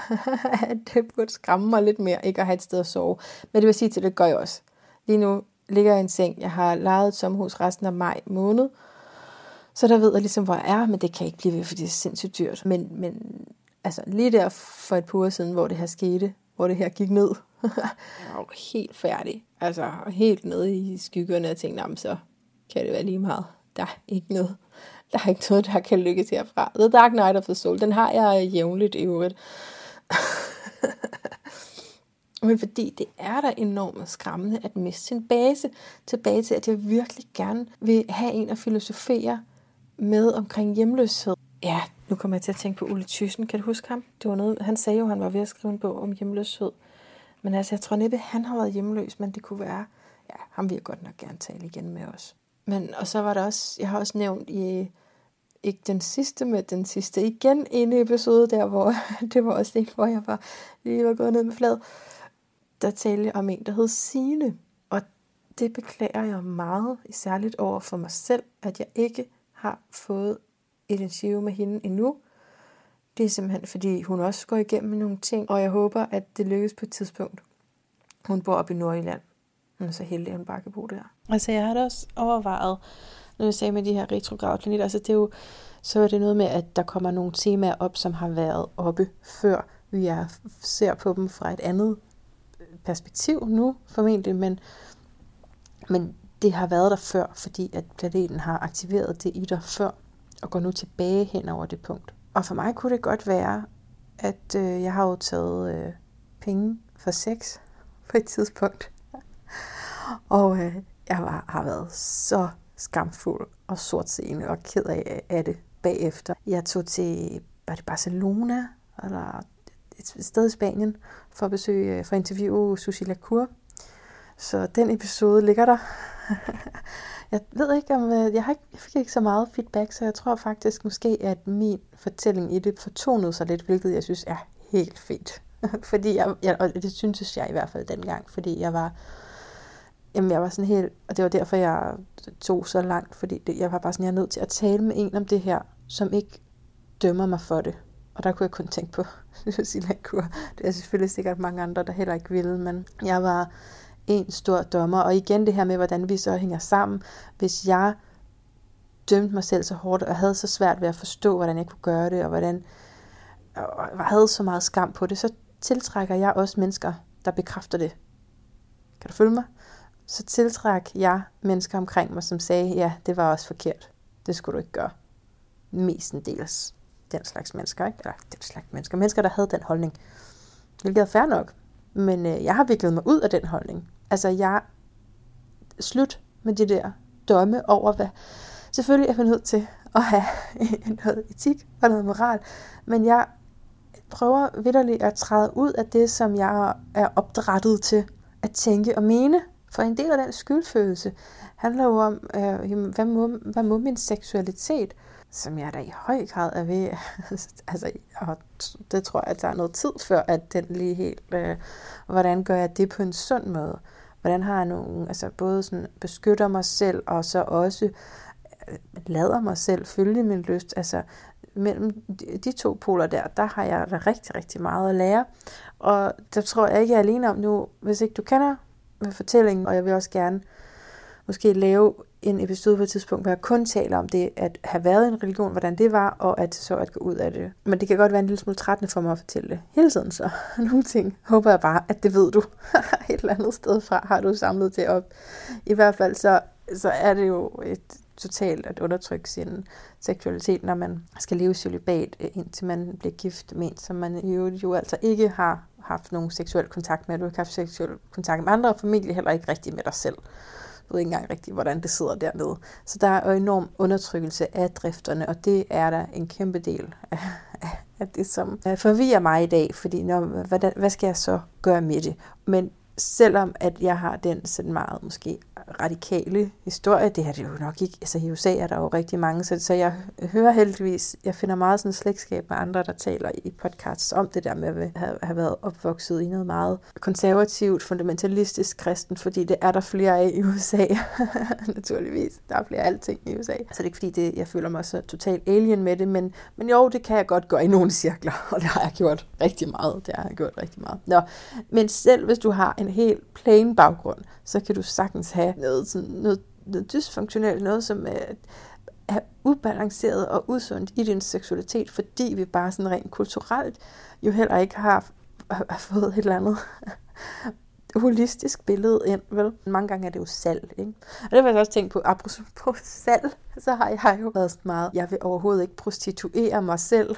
[laughs] at det burde skræmme mig lidt mere, ikke at have et sted at sove. Men det vil sige til, det gør jeg også. Lige nu ligger jeg i en seng. Jeg har lejet et sommerhus resten af maj måned, så der ved jeg ligesom, hvor jeg er, men det kan ikke blive ved, fordi det er sindssygt dyrt. Men, men altså, lige der for et par uger siden, hvor det her skete, hvor det her gik ned, [laughs] jeg var helt færdig. Altså helt nede i skyggerne og tænkte, så kan det være lige meget. Der er ikke noget, der er ikke noget, der kan lykkes herfra. The Dark Knight of the Soul, den har jeg jævnligt i øvrigt. [laughs] Men fordi det er da enormt skræmmende at miste sin base. Tilbage til, at jeg virkelig gerne vil have en at filosofere med omkring hjemløshed. Ja, nu kommer jeg til at tænke på Ulle Thyssen. Kan du huske ham? Det var noget, han sagde jo, at han var ved at skrive en bog om hjemløshed. Men altså, jeg tror næppe, han har været hjemløs, men det kunne være, ja, ham vil jeg godt nok gerne tale igen med os. Men, og så var der også, jeg har også nævnt i, ikke den sidste, men den sidste igen, en episode der, hvor [laughs] det var også en, hvor jeg var, lige var gået ned med flad, der talte jeg om en, der hed Sine. Og det beklager jeg meget, særligt over for mig selv, at jeg ikke har fået et interview med hende endnu. Det er simpelthen, fordi hun også går igennem nogle ting, og jeg håber, at det lykkes på et tidspunkt. Hun bor op i Nordjylland. Hun er så heldig, at hun bare kan bo der. Altså, jeg har da også overvejet, når jeg sagde med de her retrograde planeter, altså det er jo, så er det noget med, at der kommer nogle temaer op, som har været oppe før. Vi er, ser på dem fra et andet perspektiv nu, formentlig, men, men det har været der før, fordi at planeten har aktiveret det i dig før, og går nu tilbage hen over det punkt. Og for mig kunne det godt være, at øh, jeg har jo taget øh, penge for sex [laughs] på et tidspunkt. og øh, jeg var, har været så skamfuld og sortseende og ked af, af det bagefter. Jeg tog til, var det Barcelona, eller et sted i Spanien, for at besøge, øh, for at interviewe Susie Lacour. Så den episode ligger der. [laughs] Jeg ved ikke, om øh, jeg, har ikke, jeg fik ikke så meget feedback, så jeg tror faktisk måske, at min fortælling i det fortonede sig lidt, hvilket jeg synes er helt fedt. [laughs] fordi jeg, jeg, og det syntes jeg i hvert fald dengang, fordi jeg var, jamen jeg var sådan helt, og det var derfor, jeg tog så langt, fordi det, jeg var bare sådan, jeg er nødt til at tale med en om det her, som ikke dømmer mig for det. Og der kunne jeg kun tænke på [laughs] Silla Kur. Det er selvfølgelig sikkert mange andre, der heller ikke ville, men jeg var en stor dommer. Og igen det her med, hvordan vi så hænger sammen. Hvis jeg dømte mig selv så hårdt, og havde så svært ved at forstå, hvordan jeg kunne gøre det, og hvordan og havde så meget skam på det, så tiltrækker jeg også mennesker, der bekræfter det. Kan du følge mig? Så tiltræk jeg mennesker omkring mig, som sagde, ja, det var også forkert. Det skulle du ikke gøre. Mestendels den slags mennesker, ikke? Eller den slags mennesker. Mennesker, der havde den holdning. Hvilket er fair nok. Men øh, jeg har viklet mig ud af den holdning. Altså, jeg slut med de der domme over, hvad... Selvfølgelig er vi nødt til at have [laughs] noget etik og noget moral, men jeg prøver vidderligt at træde ud af det, som jeg er opdrettet til at tænke og mene. For en del af den skyldfølelse handler jo om, øh, hvad, må, hvad må min seksualitet? Som jeg da i høj grad er ved, [laughs] altså, og det tror jeg, at der er noget tid før, at den lige helt, øh, hvordan gør jeg det på en sund måde? Hvordan har jeg nogen, altså både sådan beskytter mig selv, og så også øh, lader mig selv følge min lyst, altså mellem de to poler der, der har jeg da rigtig, rigtig meget at lære, og der tror jeg ikke, jeg er alene om nu, hvis ikke du kender fortællingen, og jeg vil også gerne måske lave en episode på et tidspunkt, hvor jeg kun taler om det at have været i en religion, hvordan det var, og at så at gå ud af det. Men det kan godt være en lille smule trættende for mig at fortælle det hele tiden, så [laughs] nogle ting håber jeg bare, at det ved du. [laughs] et eller andet sted fra har du samlet det op. I hvert fald så, så er det jo et totalt at undertrykke sin seksualitet, når man skal leve celibat, øh, indtil man bliver gift med en, som man jo, jo altså ikke har haft nogen seksuel kontakt med. Du har ikke haft seksuel kontakt med andre, og formentlig heller ikke rigtig med dig selv. Jeg ved ikke engang rigtigt, hvordan det sidder dernede. Så der er jo enorm undertrykkelse af drifterne, og det er der en kæmpe del af, af det, som øh, forvirrer mig i dag, fordi når, hvad, hvad skal jeg så gøre med det? Men selvom at jeg har den sådan meget måske radikale historie. Det er det jo nok ikke. Altså i USA er der jo rigtig mange, så, så jeg hører heldigvis, jeg finder meget sådan slægtskab med andre, der taler i podcasts om det der med at have, have været opvokset i noget meget konservativt, fundamentalistisk kristen, fordi det er der flere af i USA, [laughs] naturligvis. Der er flere af alting i USA. Så det er ikke fordi, det, jeg føler mig så totalt alien med det, men, men jo, det kan jeg godt gøre i nogle cirkler, [laughs] og det har jeg gjort rigtig meget. Det har jeg gjort rigtig meget. Nå, men selv hvis du har en en helt plain baggrund, så kan du sagtens have noget, sådan, noget, noget dysfunktionelt, noget som er, er ubalanceret og usundt i din seksualitet, fordi vi bare sådan rent kulturelt jo heller ikke har, har fået et eller andet holistisk billede ind, vel? Mange gange er det jo salg, ikke? Og det har jeg også tænkt på, apropos på salg, så har jeg jo været sådan meget, jeg vil overhovedet ikke prostituere mig selv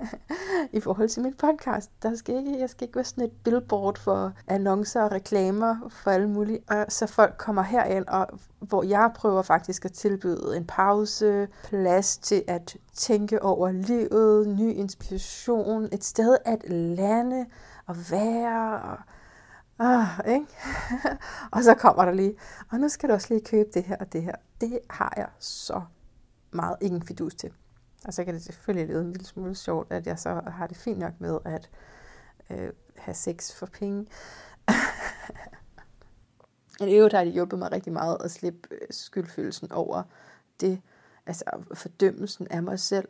[laughs] i forhold til min podcast. Der skal ikke, jeg skal ikke være sådan et billboard for annoncer og reklamer for alle mulige. Og så folk kommer herind, og hvor jeg prøver faktisk at tilbyde en pause, plads til at tænke over livet, ny inspiration, et sted at lande og være og Ah, ikke? [laughs] og så kommer der lige, og nu skal du også lige købe det her og det her. Det har jeg så meget ingen fidus til. Og så kan det selvfølgelig lyde en lille smule sjovt, at jeg så har det fint nok med at øh, have sex for penge. [laughs] Men i øvrigt har det hjulpet mig rigtig meget at slippe øh, skyldfølelsen over det, altså fordømmelsen af mig selv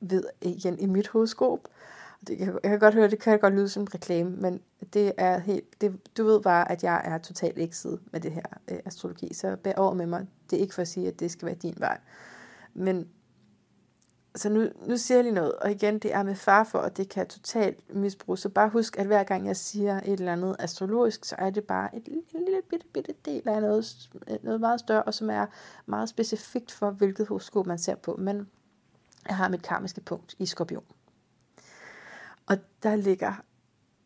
ved igen i mit horoskop. Øh, jeg, jeg kan godt høre, det kan godt lyde som reklame, men det er helt, det, du ved bare, at jeg er totalt ekset med det her øh, astrologi, så bær over med mig. Det er ikke for at sige, at det skal være din vej. Men så nu, nu siger jeg lige noget, og igen, det er med far for, at det kan totalt misbruges. Så bare husk, at hver gang jeg siger et eller andet astrologisk, så er det bare et, en lille bitte, bitte del af noget, øh, noget meget større, og som er meget specifikt for, hvilket horoskop man ser på. Men jeg har mit karmiske punkt i skorpion. Og der ligger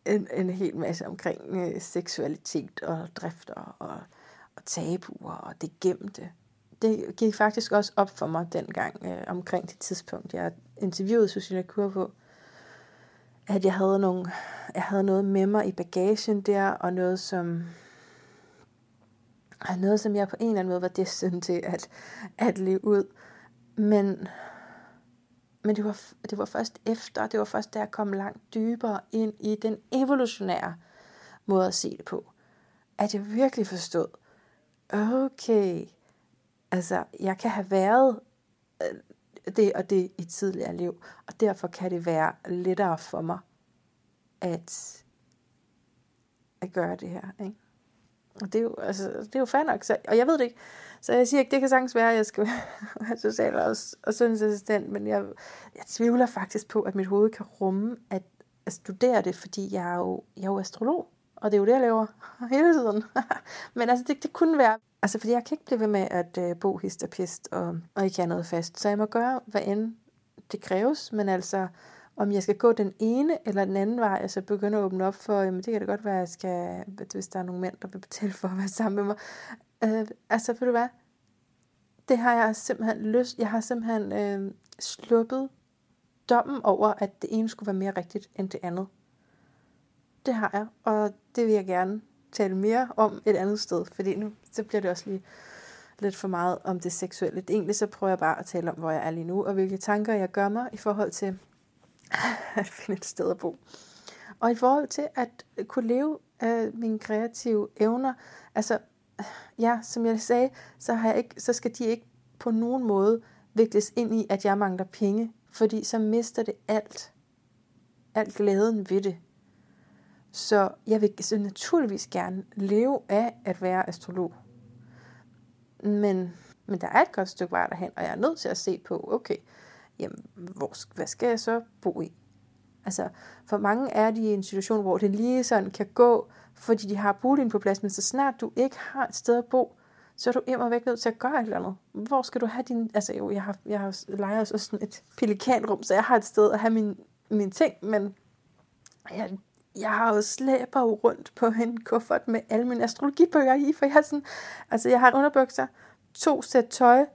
en, en hel masse omkring øh, seksualitet og drifter og, og tabuer og det gemte. Det gik faktisk også op for mig dengang øh, omkring det tidspunkt, jeg interviewede Susanne Kur på, at jeg havde, nogle, jeg havde noget med mig i bagagen der, og noget som, noget, som jeg på en eller anden måde var destineret til at, at leve ud. Men men det var, det var først efter, det var først da jeg kom langt dybere ind i den evolutionære måde at se det på, at jeg virkelig forstod, okay, altså jeg kan have været øh, det og det i tidligere liv, og derfor kan det være lettere for mig at, at gøre det her. Ikke? Og det er jo, altså, det er jo fair nok. Så, og jeg ved det ikke. Så jeg siger ikke, det kan sagtens være, at jeg skal være [laughs] social og, og sundhedsassistent, men jeg, jeg tvivler faktisk på, at mit hoved kan rumme at, at studere det, fordi jeg er jo, jeg er jo astrolog, og det er jo det, jeg laver [laughs] hele tiden. [laughs] men altså, det, det kunne være, altså fordi jeg kan ikke blive ved med at øh, bo hist og pist og, og ikke have noget fast, så jeg må gøre, hvad end det kræves, men altså, om jeg skal gå den ene eller den anden vej, altså begynde at åbne op for, jamen det kan da godt være, at jeg skal, hvis der er nogle mænd, der vil betale for at være sammen med mig. Øh, altså, ved du hvad? Det har jeg simpelthen lyst, jeg har simpelthen øh, sluppet dommen over, at det ene skulle være mere rigtigt end det andet. Det har jeg, og det vil jeg gerne tale mere om et andet sted, fordi nu så bliver det også lige lidt for meget om det seksuelle. Det Egentlig så prøver jeg bare at tale om, hvor jeg er lige nu, og hvilke tanker jeg gør mig i forhold til [laughs] at finde et sted at bo. Og i forhold til at kunne leve af mine kreative evner, altså, ja, som jeg sagde, så, har jeg ikke, så skal de ikke på nogen måde vikles ind i, at jeg mangler penge, fordi så mister det alt. Alt glæden ved det. Så jeg vil så naturligvis gerne leve af at være astrolog. Men, men der er et godt stykke vej derhen, og jeg er nødt til at se på, okay, jamen, hvor, hvad skal jeg så bo i? Altså, for mange er de i en situation, hvor det lige sådan kan gå, fordi de har boligen på plads, men så snart du ikke har et sted at bo, så er du immer væk nødt til at gøre et eller andet. Hvor skal du have din... Altså jo, jeg har, jeg har lejet også sådan et pelikanrum, så jeg har et sted at have min, mine ting, men jeg, jeg har jo slæber rundt på en kuffert med alle mine astrologibøger i, for jeg har sådan... Altså, jeg har underbukser, to sæt tøj,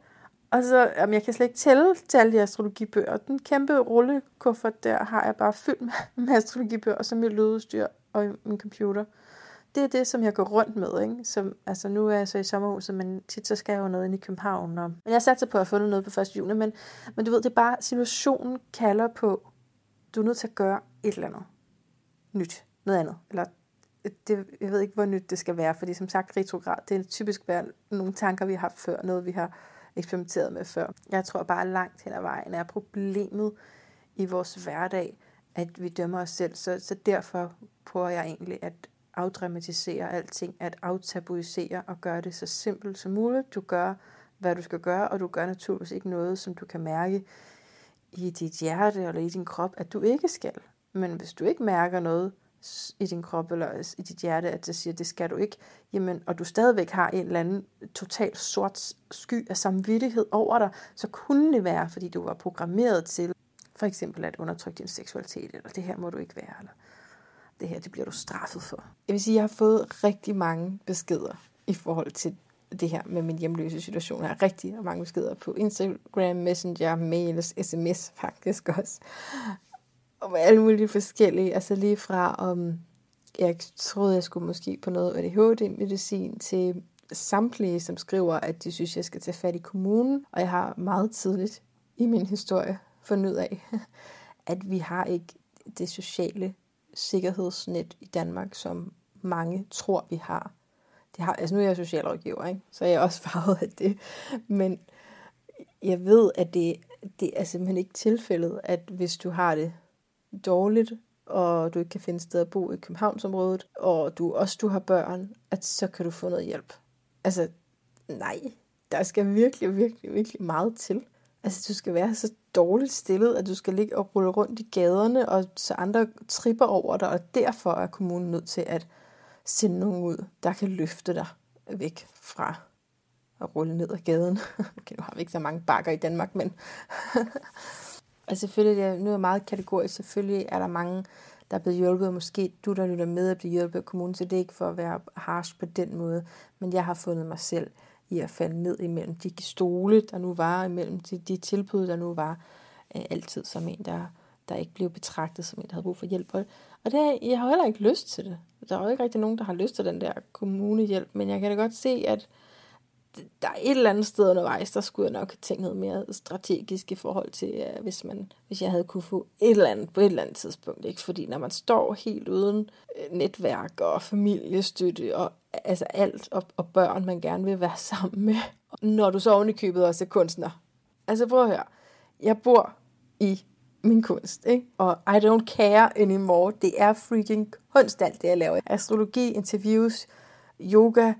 og så, jamen, jeg kan slet ikke tælle til alle de astrologibøger. Den kæmpe rullekuffert der har jeg bare fyldt med, med astrologibøger, og så mit lydudstyr og min computer det er det, som jeg går rundt med. Ikke? Som, altså nu er jeg så i sommerhuset, men tit så skal jeg jo noget ind i København. Og, men jeg satser på at finde noget på 1. juni, men, men du ved, det er bare, situationen kalder på, du er nødt til at gøre et eller andet nyt, noget andet. Eller øh, det, jeg ved ikke, hvor nyt det skal være, fordi som sagt, retrograd, det er typisk være nogle tanker, vi har haft før, noget vi har eksperimenteret med før. Jeg tror bare langt hen ad vejen er problemet i vores hverdag, at vi dømmer os selv. Så, så derfor prøver jeg egentlig at afdramatisere alting, at aftabuisere og gøre det så simpelt som muligt. Du gør, hvad du skal gøre, og du gør naturligvis ikke noget, som du kan mærke i dit hjerte eller i din krop, at du ikke skal. Men hvis du ikke mærker noget i din krop eller i dit hjerte, at det siger, at det skal du ikke, jamen, og du stadigvæk har en eller anden total sort sky af samvittighed over dig, så kunne det være, fordi du var programmeret til for eksempel at undertrykke din seksualitet, eller det her må du ikke være, eller det her det bliver du straffet for. Jeg vil sige, jeg har fået rigtig mange beskeder i forhold til det her med min hjemløse situation. Jeg har rigtig mange beskeder på Instagram, Messenger, mails, sms faktisk også. Og med alle mulige forskellige. Altså lige fra om jeg troede, jeg skulle måske på noget ADHD-medicin til samtlige, som skriver, at de synes, jeg skal tage fat i kommunen. Og jeg har meget tidligt i min historie fundet ud af, [laughs] at vi har ikke det sociale sikkerhedsnet i Danmark, som mange tror, vi har. Det har altså nu er jeg socialrådgiver, ikke? så jeg er også [laughs] farvet af det. Men jeg ved, at det, det er simpelthen ikke tilfældet, at hvis du har det dårligt, og du ikke kan finde sted at bo i Københavnsområdet, og du også du har børn, at så kan du få noget hjælp. Altså, nej, der skal virkelig, virkelig, virkelig meget til. Altså, du skal være så dårligt stillet, at du skal ligge og rulle rundt i gaderne, og så andre tripper over dig, og derfor er kommunen nødt til at sende nogen ud, der kan løfte dig væk fra at rulle ned ad gaden. [laughs] Okay, nu har vi ikke så mange bakker i Danmark, men... og [laughs] altså, selvfølgelig, nu er jeg meget kategorisk, selvfølgelig er der mange, der er blevet hjulpet, og måske du, der lytter med, at blive hjulpet af kommunen, så det er ikke for at være harsh på den måde, men jeg har fundet mig selv i at falde ned imellem de stole, der nu var, imellem de, de tilbud, der nu var, øh, altid som en, der, der ikke blev betragtet som en, der havde brug for hjælp. Og det, jeg har heller ikke lyst til det. Der er jo ikke rigtig nogen, der har lyst til den der kommunehjælp, men jeg kan da godt se, at der er et eller andet sted undervejs, der skulle jeg nok have tænkt noget mere strategisk i forhold til, øh, hvis, man, hvis jeg havde kunne få et eller andet på et eller andet tidspunkt. Ikke? Fordi når man står helt uden øh, netværk og familiestøtte og altså alt, og, og børn, man gerne vil være [laughs] sammen med, når du så oven i købet også er kunstner. Altså prøv at høre. Jeg bor i min kunst, ikke? Og I don't care anymore. Det er freaking kunst, alt det, jeg laver. Astrologi, interviews, yoga.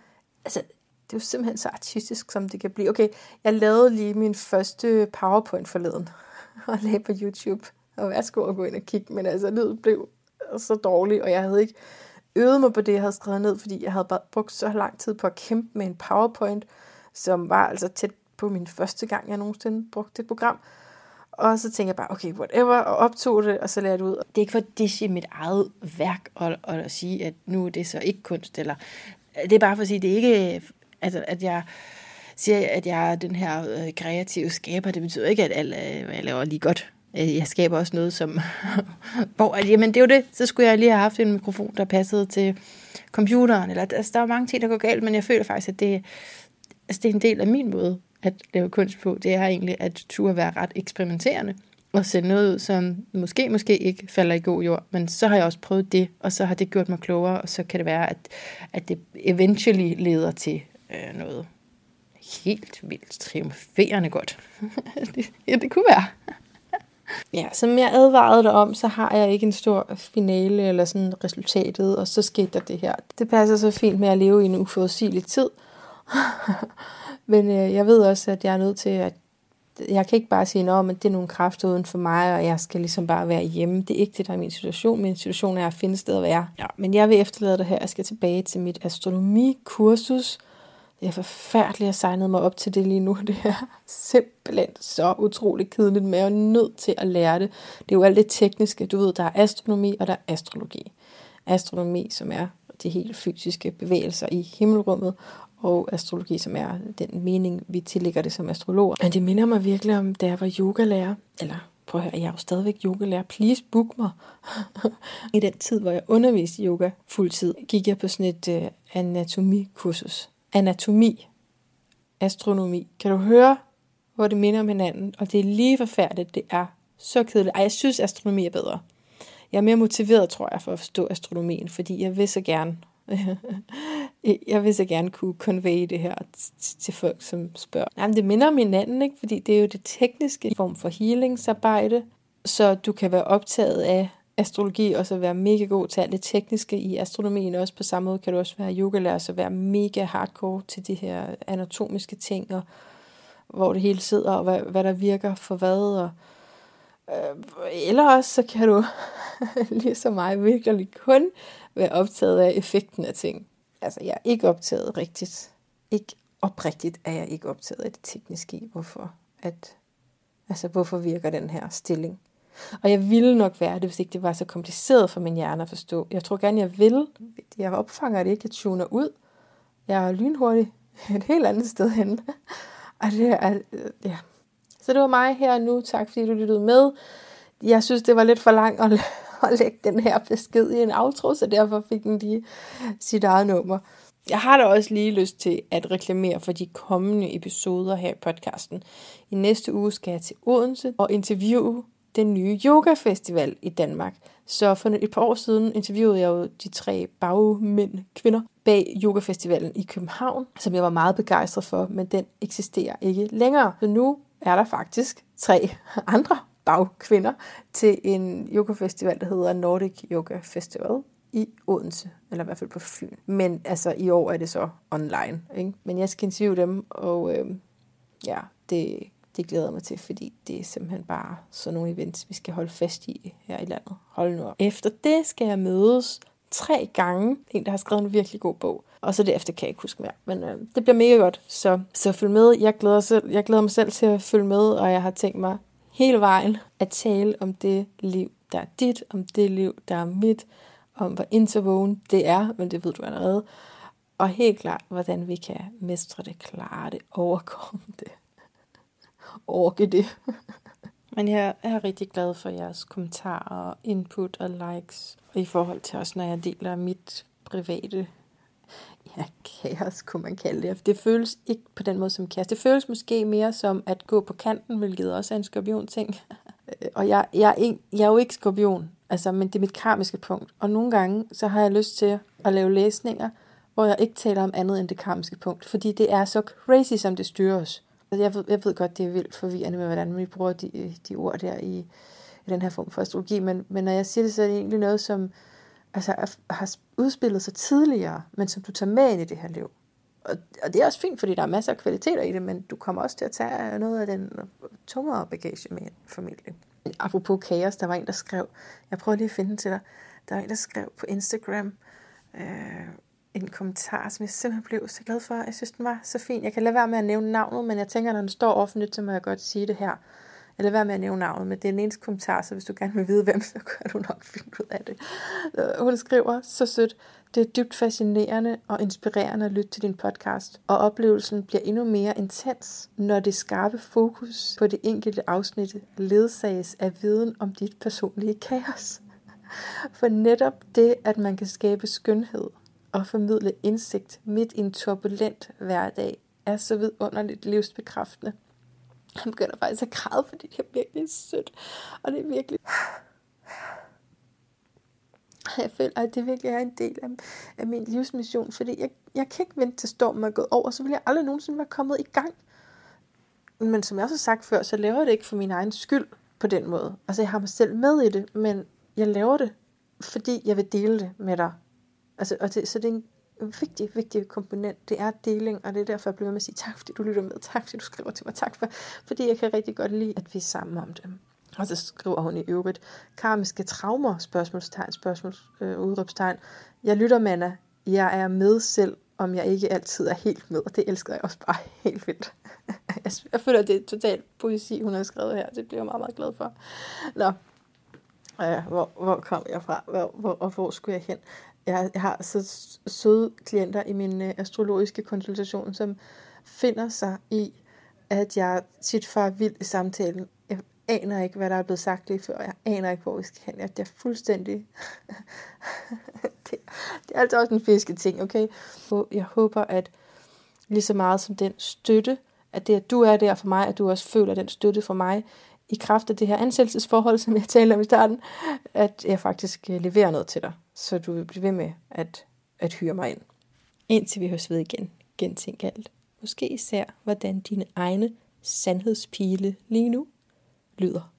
Altså, det er jo simpelthen så artistisk, som det kan blive. Okay, jeg lavede lige min første PowerPoint forleden, [laughs] og lagde på YouTube. Og værsgo at gå ind og kigge, men altså, lyden blev så dårlig, og jeg havde ikke øvet mig på det, jeg havde skrevet ned, fordi jeg havde bare brugt så lang tid på at kæmpe med en PowerPoint, som var altså tæt på min første gang, jeg nogensinde brugte et program. Og så tænkte jeg bare, okay, whatever, og optog det, og så lagde jeg det ud. Det er ikke for at dishe mit eget værk, og, og at sige, at nu er det så ikke kunst, eller det er bare for at sige, det er ikke Altså, at jeg siger, at jeg er den her øh, kreative skaber, det betyder ikke, at alt, øh, jeg laver lige godt. Øh, jeg skaber også noget, som... [laughs] hvor, jamen, det er jo det. Så skulle jeg lige have haft en mikrofon, der passede til computeren. Eller, altså, der er mange ting, der går galt, men jeg føler faktisk, at det, altså, det er en del af min måde at lave kunst på. Det er egentlig at turde være ret eksperimenterende og sende noget ud, som måske, måske ikke falder i god jord, men så har jeg også prøvet det, og så har det gjort mig klogere, og så kan det være, at, at det eventually leder til øh, noget helt vildt triumferende godt. [laughs] ja, det kunne være. ja, som jeg advarede dig om, så har jeg ikke en stor finale eller sådan resultatet, og så skete der det her. Det passer så fint med at leve i en uforudsigelig tid. [laughs] Men øh, jeg ved også, at jeg er nødt til at jeg kan ikke bare sige, at det er nogle kræfter uden for mig, og jeg skal ligesom bare være hjemme. Det er ikke det, der er min situation. Min situation er at finde sted at være. Ja, men jeg vil efterlade det her. Jeg skal tilbage til mit astronomikursus. Det er forfærdeligt at signe mig op til det lige nu. [laughs] Det er simpelthen så utroligt kedeligt, men jeg er nødt til at lære det. Det er jo alt det tekniske. Du ved, der er astronomi, og der er astrologi. Astronomi, som er de helt fysiske bevægelser i himmelrummet, og astrologi, som er den mening, vi tillægger det som astrologer. Men det minder mig virkelig om, da jeg var yogalærer, eller prøv at høre, jeg er jo stadigvæk yogalærer, please book mig. [laughs] I den tid, hvor jeg underviste yoga fuldtid, gik jeg på sådan et øh, anatomikursus. Anatomi, astronomi. Kan du høre, hvor det minder om hinanden? Og det er lige forfærdeligt, det er så kedeligt. Ej, jeg synes, astronomi er bedre. Jeg er mere motiveret, tror jeg, for at forstå astronomien, fordi jeg vil så gerne [laughs] jeg vil så gerne kunne convey det her til folk, som spørger. Jamen, det minder om hinanden, ikke? fordi det er jo det tekniske form for healingsarbejde, så du kan være optaget af astrologi og så være mega god til alt det tekniske i astronomien. Også på samme måde kan du også være yogalærer, så være mega hardcore til de her anatomiske ting, og hvor det hele sidder, og hvad, hvad der virker for hvad. Og, øh, eller også så kan du, [laughs] ligesom mig, virkelig kun være optaget af effekten af ting. Altså, jeg er ikke optaget rigtigt. Ikke oprigtigt er jeg ikke optaget af det tekniske i, hvorfor, at, altså, hvorfor virker den her stilling. Og jeg ville nok være det, hvis ikke det var så kompliceret for min hjerne at forstå. Jeg tror gerne, jeg vil. Jeg opfanger det ikke, jeg tuner ud. Jeg er lynhurtig [laughs] et helt andet sted hen. [laughs] Og det er, ja. Så det var mig her nu. Tak fordi du lyttede med. Jeg synes, det var lidt for langt at [laughs] at lægge den her besked i en outro, så derfor fik den lige sit eget nummer. Jeg har da også lige lyst til at reklamere for de kommende episoder her i podcasten. I næste uge skal jeg til Odense og interviewe den nye yoga-festival i Danmark. Så for et par år siden interviewede jeg jo de tre bagmænd, kvinder, bag yogafestivalen i København, som jeg var meget begejstret for, men den eksisterer ikke længere. Så nu er der faktisk tre [laughs] andre bagkvinder til en yoga-festival, der hedder Nordic Yoga Festival i Odense, eller i hvert fald på Fyn. Men altså i år er det så online. Ikke? Men jeg skal interviewe dem, og øh, ja, det, det glæder jeg mig til, fordi det er simpelthen bare sådan nogle events, vi skal holde fast i her i landet. Hold nu op. Efter det skal jeg mødes tre gange. En, der har skrevet en virkelig god bog. Og så derefter kan jeg ikke huske mere. Men øh, det bliver mega godt. Så, så følg med. Jeg glæder, selv, jeg glæder mig selv til at følge med, og jeg har tænkt mig hele vejen at tale om det liv, der er dit, om det liv, der er mit, om hvor intervågen det er, men det ved du allerede. Og helt klart, hvordan vi kan mestre det, klare det, overkomme det, orke det. [laughs] Men jeg er rigtig glad for jeres kommentarer, input og likes. Og i forhold til også, når jeg deler mit private ja, kaos, kunne man kalde det. Det føles ikke på den måde som kaos. Det føles måske mere som at gå på kanten, hvilket også er en skorpion-ting. [laughs] og jeg, jeg, er ikke, jeg er jo ikke skorpion, altså, men det er mit karmiske punkt. Og nogle gange, så har jeg lyst til at lave læsninger, hvor jeg ikke taler om andet end det karmiske punkt, fordi det er så crazy, som det styrer os. Altså, jeg ved, jeg ved godt, det er vildt forvirrende med, hvordan vi bruger de, de ord der i, i den her form for astrologi, men, men når jeg siger det, så er det egentlig noget, som, altså, har udspillet sig tidligere, men som du tager med ind i det her liv. Og, og det er også fint, fordi der er masser af kvaliteter i det, men du kommer også til at tage noget af den tungere bagage med familien. Apropos kaos, der var en, der skrev, jeg prøver lige at finde den til dig, der var en, der skrev på Instagram, øh, en kommentar, som jeg simpelthen blev så glad for. Jeg synes, den var så fin. Jeg kan lade være med at nævne navnet, men jeg tænker, når den står offentligt, så må jeg godt sige det her. Jeg lader være med at nævne navnet, men det er en eneste kommentar, så hvis du gerne vil vide, hvem, så kan du nok finde ud af det. Øh, hun skriver så sødt, det er dybt fascinerende og inspirerende at lytte til din podcast, og oplevelsen bliver endnu mere intens, når det skarpe fokus på det enkelte afsnit ledsages af viden om dit personlige kaos. For netop det, at man kan skabe skønhed og formidle indsigt midt i en turbulent hverdag, er så vidunderligt livsbekræftende. Han begynder faktisk at græde, fordi det er virkelig sødt. Og det er virkelig... Jeg føler, at det virkelig er en del af, af min livsmission, fordi jeg, jeg kan ikke vente til stormen er gået over, så vil jeg aldrig nogensinde være kommet i gang. Men som jeg også har sagt før, så laver jeg det ikke for min egen skyld på den måde. Altså jeg har mig selv med i det, men jeg laver det, fordi jeg vil dele det med dig. Altså, og det, så det er, en, vigtig, vigtig komponent, det er deling, og det er derfor, jeg bliver med at sige tak, fordi du lytter med, tak, fordi du skriver til mig, tak, for, fordi jeg kan rigtig godt lide, at vi er sammen om det. Og så skriver hun i øvrigt, karmiske traumer, spørgsmålstegn, spørgsmåls, øh, udråbstegn. Jeg lytter, Manna. Jeg er med selv, om jeg ikke altid er helt med, og det elsker jeg også bare [laughs] helt vildt. [laughs] jeg føler, det er totalt poesi, hun har skrevet her. Det bliver jeg meget, meget glad for. Nå, øh, hvor, hvor kom jeg fra, hvor, hvor, og hvor skulle jeg hen? Jeg, har så søde klienter i min øh, astrologiske konsultation, som finder sig i, at jeg tit far vildt i samtalen. Jeg aner ikke, hvad der er blevet sagt lige før. Jeg aner ikke, hvor vi skal hen. Jeg er fuldstændig... [laughs] det, det er altså også en fiske ting, okay? Jeg håber, at lige så meget som den støtte, at det, at du er der for mig, at du også føler den støtte for mig, i kraft af det her ansættelsesforhold, som jeg talte om i starten, at jeg faktisk øh, leverer noget til dig, så du vil blive ved med at, at hyre mig ind. Indtil vi høres ved igen, gentænk alt. Måske især, hvordan dine egne sandhedspile lige nu lyder.